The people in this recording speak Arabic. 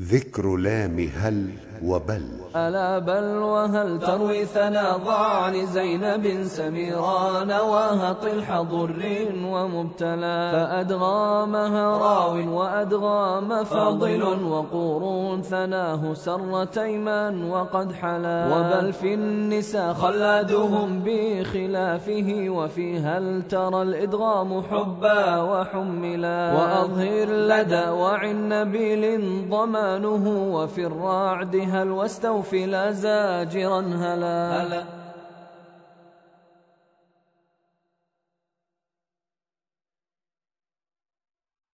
ذكر لام هل وبل. ألا بل وهل تروي ثنا ضعن زينب سميران وهط ضر ومبتلى؟ فأدغامها راو وأدغام فاضل وقور ثناه سر تيما وقد حلا. وبل في النساء خلادهم بخلافه وفي هل ترى الإدغام حبا وحملا؟ وأظهر لدى وعن نبيل ضمان زمانه وفي الرعد هل واستوفي لا زاجرا هلا, هلا.